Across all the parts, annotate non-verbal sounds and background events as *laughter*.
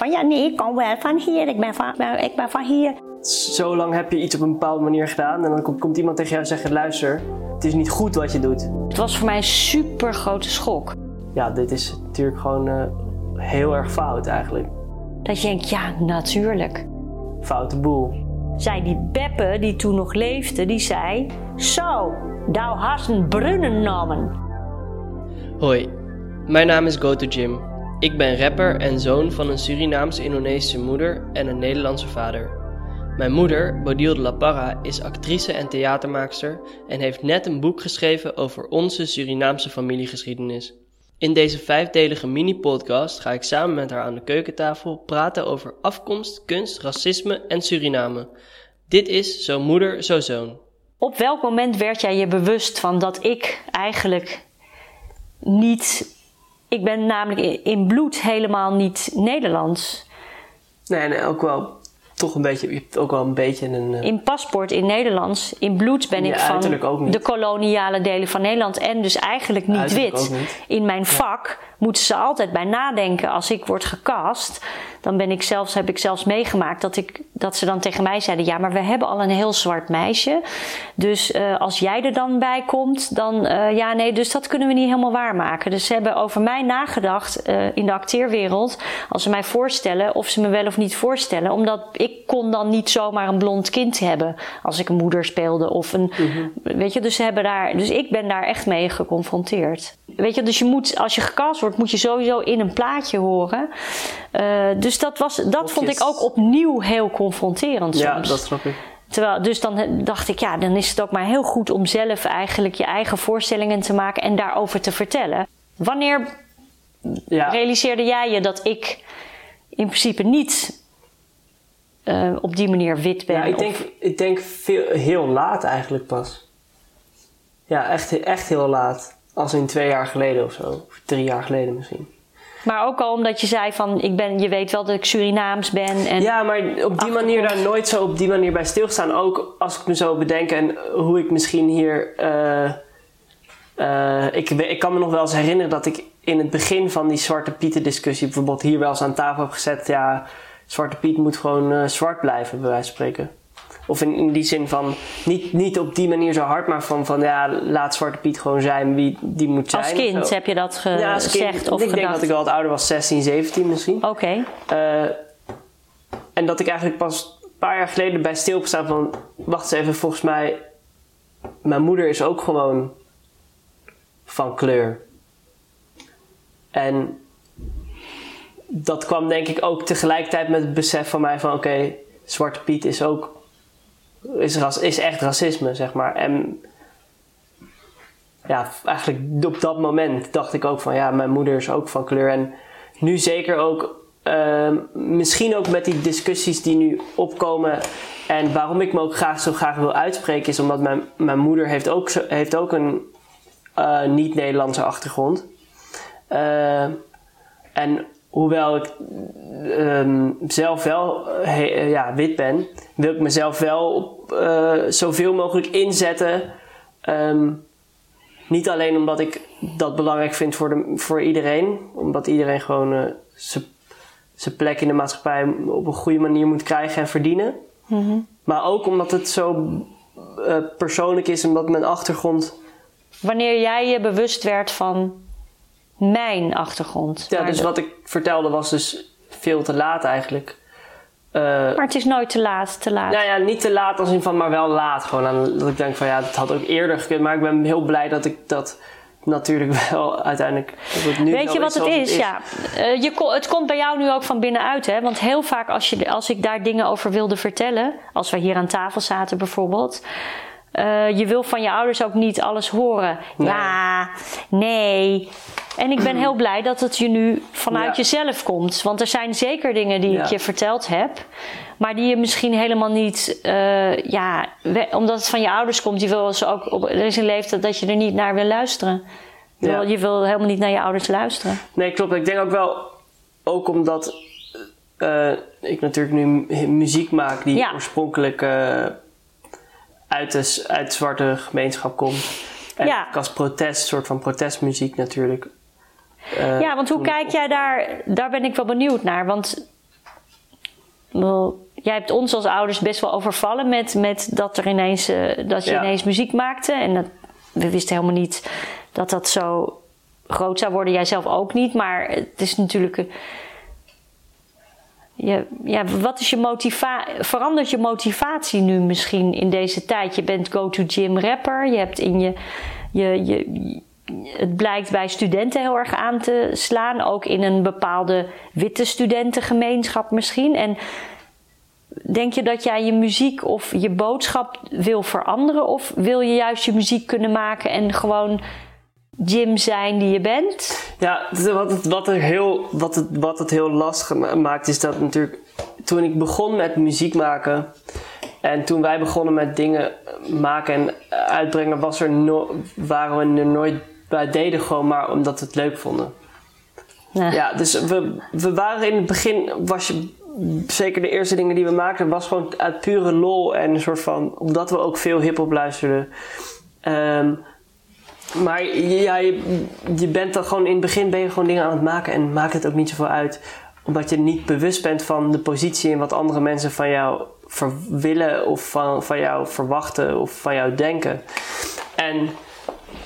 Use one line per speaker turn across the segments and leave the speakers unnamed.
Van ja, nee, ik kom wel van hier, ik ben van, ik ben van hier.
Zo lang heb je iets op een bepaalde manier gedaan en dan komt, komt iemand tegen jou en zegt: luister, het is niet goed wat je doet.
Het was voor mij een super grote schok.
Ja, dit is natuurlijk gewoon uh, heel erg fout eigenlijk.
Dat je denkt, ja, natuurlijk.
Foute boel.
Zij die Beppe, die toen nog leefde, die zei... Zo, thou hast een brunnen namen.
Hoi, mijn naam is GoTo Jim. Ik ben rapper en zoon van een Surinaams-Indonesische moeder en een Nederlandse vader. Mijn moeder, Bodil La Parra, is actrice en theatermaakster en heeft net een boek geschreven over onze Surinaamse familiegeschiedenis. In deze vijfdelige mini-podcast ga ik samen met haar aan de keukentafel praten over afkomst, kunst, racisme en Suriname. Dit is Zo Moeder, Zo Zoon.
Op welk moment werd jij je bewust van dat ik eigenlijk niet. Ik ben namelijk in bloed helemaal niet Nederlands.
Nee, nee, ook wel toch een beetje, je hebt ook wel een beetje een... Uh...
In paspoort in Nederlands, in bloed ben ik van de koloniale delen van Nederland en dus eigenlijk niet wit. In mijn vak moeten ze altijd bij nadenken als ik word gecast. Dan ben ik zelfs, heb ik zelfs meegemaakt dat, ik, dat ze dan tegen mij zeiden: Ja, maar we hebben al een heel zwart meisje. Dus uh, als jij er dan bij komt, dan uh, ja, nee, dus dat kunnen we niet helemaal waarmaken. Dus ze hebben over mij nagedacht uh, in de acteerwereld. Als ze mij voorstellen, of ze me wel of niet voorstellen. Omdat ik kon dan niet zomaar een blond kind hebben als ik een moeder speelde. Of een, mm -hmm. Weet je, dus ze hebben daar. Dus ik ben daar echt mee geconfronteerd. Weet je, dus je moet, als je gecast wordt, moet je sowieso in een plaatje horen. Uh, dus dat, was, dat vond ik ook opnieuw heel confronterend soms.
Ja, dat snap ik.
Terwijl, dus dan dacht ik, ja, dan is het ook maar heel goed om zelf eigenlijk je eigen voorstellingen te maken en daarover te vertellen. Wanneer ja. realiseerde jij je dat ik in principe niet uh, op die manier wit ben?
Ja, ik denk, ik denk veel, heel laat eigenlijk pas. Ja, echt, echt heel laat. Als in twee jaar geleden of zo. Of drie jaar geleden misschien.
Maar ook al omdat je zei van, ik ben, je weet wel dat ik Surinaams ben. En
ja, maar op die manier daar nooit zo op die manier bij stilstaan. Ook als ik me zo bedenk en hoe ik misschien hier... Uh, uh, ik, ik kan me nog wel eens herinneren dat ik in het begin van die Zwarte Pieten discussie... bijvoorbeeld hier wel eens aan tafel heb gezet... ja, Zwarte Piet moet gewoon uh, zwart blijven, bij wijze van spreken. Of in, in die zin van, niet, niet op die manier zo hard, maar van, van ja, laat Zwarte Piet gewoon zijn wie die moet zijn.
Als kind heb je dat gezegd ja, als kind, of
Ik
gedacht?
denk dat ik wel wat ouder was, 16, 17 misschien.
Oké. Okay.
Uh, en dat ik eigenlijk pas een paar jaar geleden bij stilgestaan van, wacht eens even, volgens mij, mijn moeder is ook gewoon van kleur. En dat kwam denk ik ook tegelijkertijd met het besef van mij van, oké, okay, Zwarte Piet is ook is, is echt racisme, zeg maar. En ja, eigenlijk op dat moment dacht ik ook van ja, mijn moeder is ook van kleur. En nu zeker ook, uh, misschien ook met die discussies die nu opkomen. En waarom ik me ook graag zo graag wil uitspreken, is omdat mijn, mijn moeder heeft ook, heeft ook een uh, niet-Nederlandse achtergrond. Uh, en hoewel ik um, zelf wel he, ja, wit ben, wil ik mezelf wel op, uh, zoveel mogelijk inzetten. Um, niet alleen omdat ik dat belangrijk vind voor, de, voor iedereen, omdat iedereen gewoon uh, zijn plek in de maatschappij op een goede manier moet krijgen en verdienen. Mm -hmm. Maar ook omdat het zo uh, persoonlijk is, omdat mijn achtergrond.
Wanneer jij je bewust werd van mijn achtergrond.
Ja, dus de... wat ik vertelde was dus veel te laat eigenlijk.
Uh, maar het is nooit te laat, te laat.
Nou ja, niet te laat als in van, maar wel laat. Gewoon aan, dat ik denk van ja, het had ook eerder gekund. Maar ik ben heel blij dat ik dat natuurlijk *laughs* wel uiteindelijk. Dat het nu
Weet je wat het is?
het is?
Ja, uh, je, het komt bij jou nu ook van binnenuit, hè? Want heel vaak als, je, als ik daar dingen over wilde vertellen, als we hier aan tafel zaten bijvoorbeeld. Uh, je wil van je ouders ook niet alles horen. Nee. Ja, nee. En ik ben heel blij dat het je nu vanuit ja. jezelf komt. Want er zijn zeker dingen die ja. ik je verteld heb. Maar die je misschien helemaal niet... Uh, ja, omdat het van je ouders komt. Je wil ze ook op, er is een leeftijd dat je er niet naar wil luisteren. Je, ja. wil, je wil helemaal niet naar je ouders luisteren.
Nee, klopt. Ik denk ook wel... Ook omdat uh, ik natuurlijk nu muziek maak... die oorspronkelijk uit, de, uit de zwarte gemeenschap komt. En ja. als protest, soort van protestmuziek natuurlijk.
Uh, ja, want hoe kijk jij daar, daar ben ik wel benieuwd naar. Want jij hebt ons als ouders best wel overvallen met, met dat, er ineens, uh, dat je ineens muziek maakte. En dat, we wisten helemaal niet dat dat zo groot zou worden. Jij zelf ook niet. Maar het is natuurlijk. Ja, wat is je motivatie? Verandert je motivatie nu misschien in deze tijd? Je bent go-to-gym rapper. Je hebt in je, je, je, het blijkt bij studenten heel erg aan te slaan. Ook in een bepaalde witte studentengemeenschap misschien. En denk je dat jij je muziek of je boodschap wil veranderen? Of wil je juist je muziek kunnen maken en gewoon Jim zijn die je bent?
Ja, wat het, wat er heel, wat het, wat het heel lastig maakt is dat natuurlijk toen ik begon met muziek maken en toen wij begonnen met dingen maken en uitbrengen, was er no, waren we er nooit bij deden gewoon maar omdat we het leuk vonden. Ja, ja dus we, we waren in het begin, was je, zeker de eerste dingen die we maakten, was gewoon uit pure lol en een soort van, omdat we ook veel hip-hop luisterden. Um, maar ja, je, bent dan gewoon in het begin ben je gewoon dingen aan het maken en maakt het ook niet zoveel uit. Omdat je niet bewust bent van de positie en wat andere mensen van jou willen of van, van jou verwachten of van jou denken. En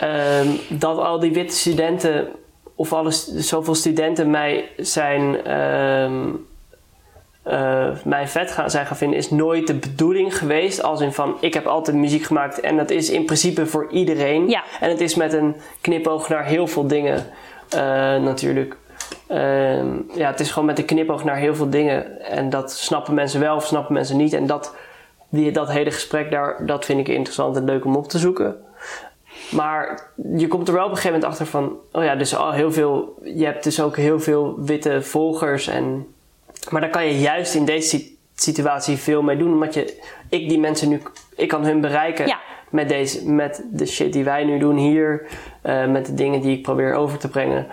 um, dat al die witte studenten of alles, zoveel studenten mij zijn. Um, uh, mij vet gaan, zijn gaan vinden, is nooit de bedoeling geweest. Als in van, ik heb altijd muziek gemaakt en dat is in principe voor iedereen.
Ja.
En het is met een knipoog naar heel veel dingen uh, natuurlijk. Uh, ja, het is gewoon met een knipoog naar heel veel dingen. En dat snappen mensen wel of snappen mensen niet. En dat, die, dat hele gesprek daar, dat vind ik interessant en leuk om op te zoeken. Maar je komt er wel op een gegeven moment achter van, oh ja, dus al heel veel, je hebt dus ook heel veel witte volgers en maar daar kan je juist in deze situatie veel mee doen. Omdat je, ik die mensen nu, ik kan hun bereiken met, deze, met de shit die wij nu doen hier. Uh, met de dingen die ik probeer over te brengen.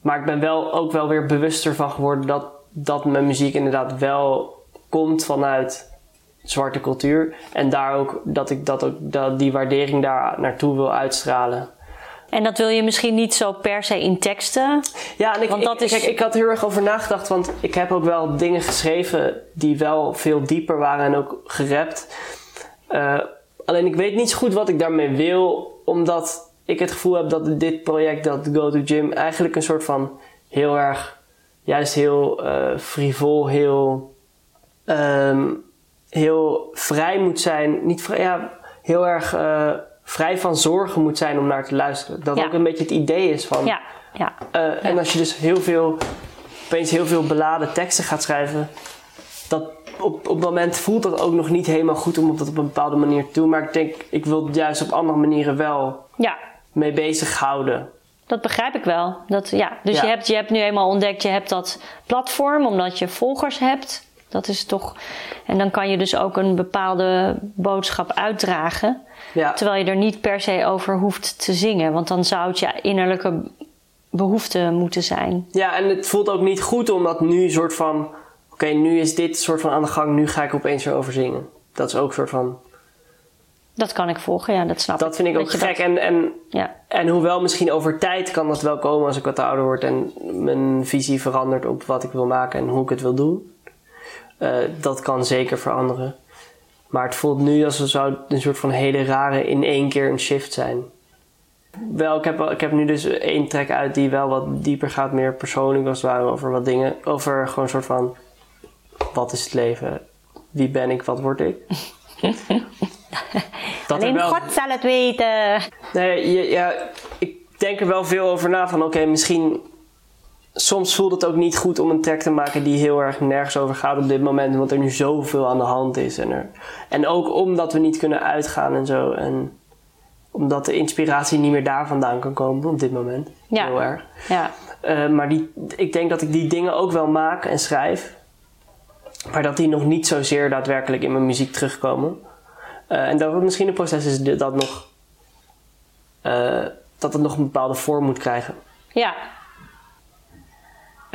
Maar ik ben wel ook wel weer bewuster van geworden dat, dat mijn muziek inderdaad wel komt vanuit zwarte cultuur. En daar ook, dat ik dat ook, dat die waardering daar naartoe wil uitstralen.
En dat wil je misschien niet zo per se in teksten.
Ja, en ik, want dat is... kijk, ik had heel erg over nagedacht, want ik heb ook wel dingen geschreven die wel veel dieper waren en ook gerapt. Uh, alleen ik weet niet zo goed wat ik daarmee wil, omdat ik het gevoel heb dat dit project, dat Go to Gym, eigenlijk een soort van heel erg, juist heel uh, frivol, heel, um, heel vrij moet zijn. Niet vrij, ja, heel erg. Uh, vrij van zorgen moet zijn om naar te luisteren. Dat ook een beetje het idee is van.
Ja. Ja.
Uh, en als je dus heel veel, opeens heel veel beladen teksten gaat schrijven, dat op, op het moment voelt dat ook nog niet helemaal goed om dat op een bepaalde manier te doen. Maar ik denk, ik wil het juist op andere manieren wel
ja.
mee bezighouden.
Dat begrijp ik wel. Dat, ja. Dus Je, hebt, je hebt nu eenmaal ontdekt, je hebt dat platform omdat je volgers hebt. Dat is toch. En dan kan je dus ook een bepaalde boodschap uitdragen. Ja. Terwijl je er niet per se over hoeft te zingen. Want dan zou het je innerlijke behoefte moeten zijn.
Ja, en het voelt ook niet goed omdat nu soort van... Oké, nu is dit soort van aan de gang. Nu ga ik opeens erover zingen. Dat is ook een soort van...
Dat kan ik volgen, ja, dat snap
dat ik. Dat vind ik ook gek. En, en, ja. en hoewel misschien over tijd kan dat wel komen als ik wat ouder word en mijn visie verandert op wat ik wil maken en hoe ik het wil doen. Uh, dat kan zeker veranderen. Maar het voelt nu als zou een soort van hele rare in één keer een shift zijn. Wel, ik heb, ik heb nu dus één track uit die wel wat dieper gaat, meer persoonlijk als het ware, over wat dingen. Over gewoon een soort van, wat is het leven? Wie ben ik? Wat word ik? *laughs*
dat Alleen wel... God zal het weten.
Nee, ja, ja, ik denk er wel veel over na van, oké, misschien soms voelt het ook niet goed om een track te maken die heel erg nergens over gaat op dit moment, omdat er nu zoveel aan de hand is. En, er, en ook omdat we niet kunnen uitgaan en zo. En omdat de inspiratie niet meer daar vandaan kan komen op dit moment. Ja. Heel erg.
Ja.
Uh, maar die, ik denk dat ik die dingen ook wel maak en schrijf. Maar dat die nog niet zozeer daadwerkelijk in mijn muziek terugkomen. Uh, en dat het misschien een proces is dat nog. Uh, dat het nog een bepaalde vorm moet krijgen.
Ja,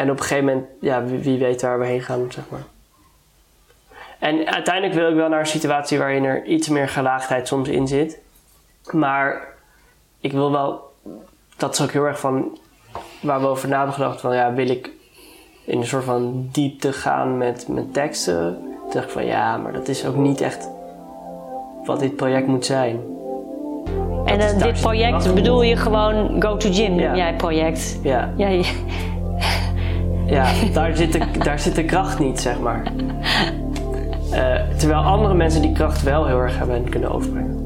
en op een gegeven moment, ja, wie, weet waar we heen gaan, zeg maar. En uiteindelijk wil ik wel naar een situatie waarin er iets meer gelaagdheid soms in zit. Maar ik wil wel, dat is ook heel erg van waar we over na hebben gedacht, van ja, wil ik in een soort van diepte gaan met, met teksten. Toen dacht ik van ja, maar dat is ook niet echt wat dit project moet zijn.
En uh, dit project bedoel je gewoon Go to Gym, ja. jij project?
Ja. Ja, ja *laughs* daar, zit de, daar zit de kracht niet, zeg maar. Uh, terwijl andere mensen die kracht wel heel erg hebben kunnen overbrengen.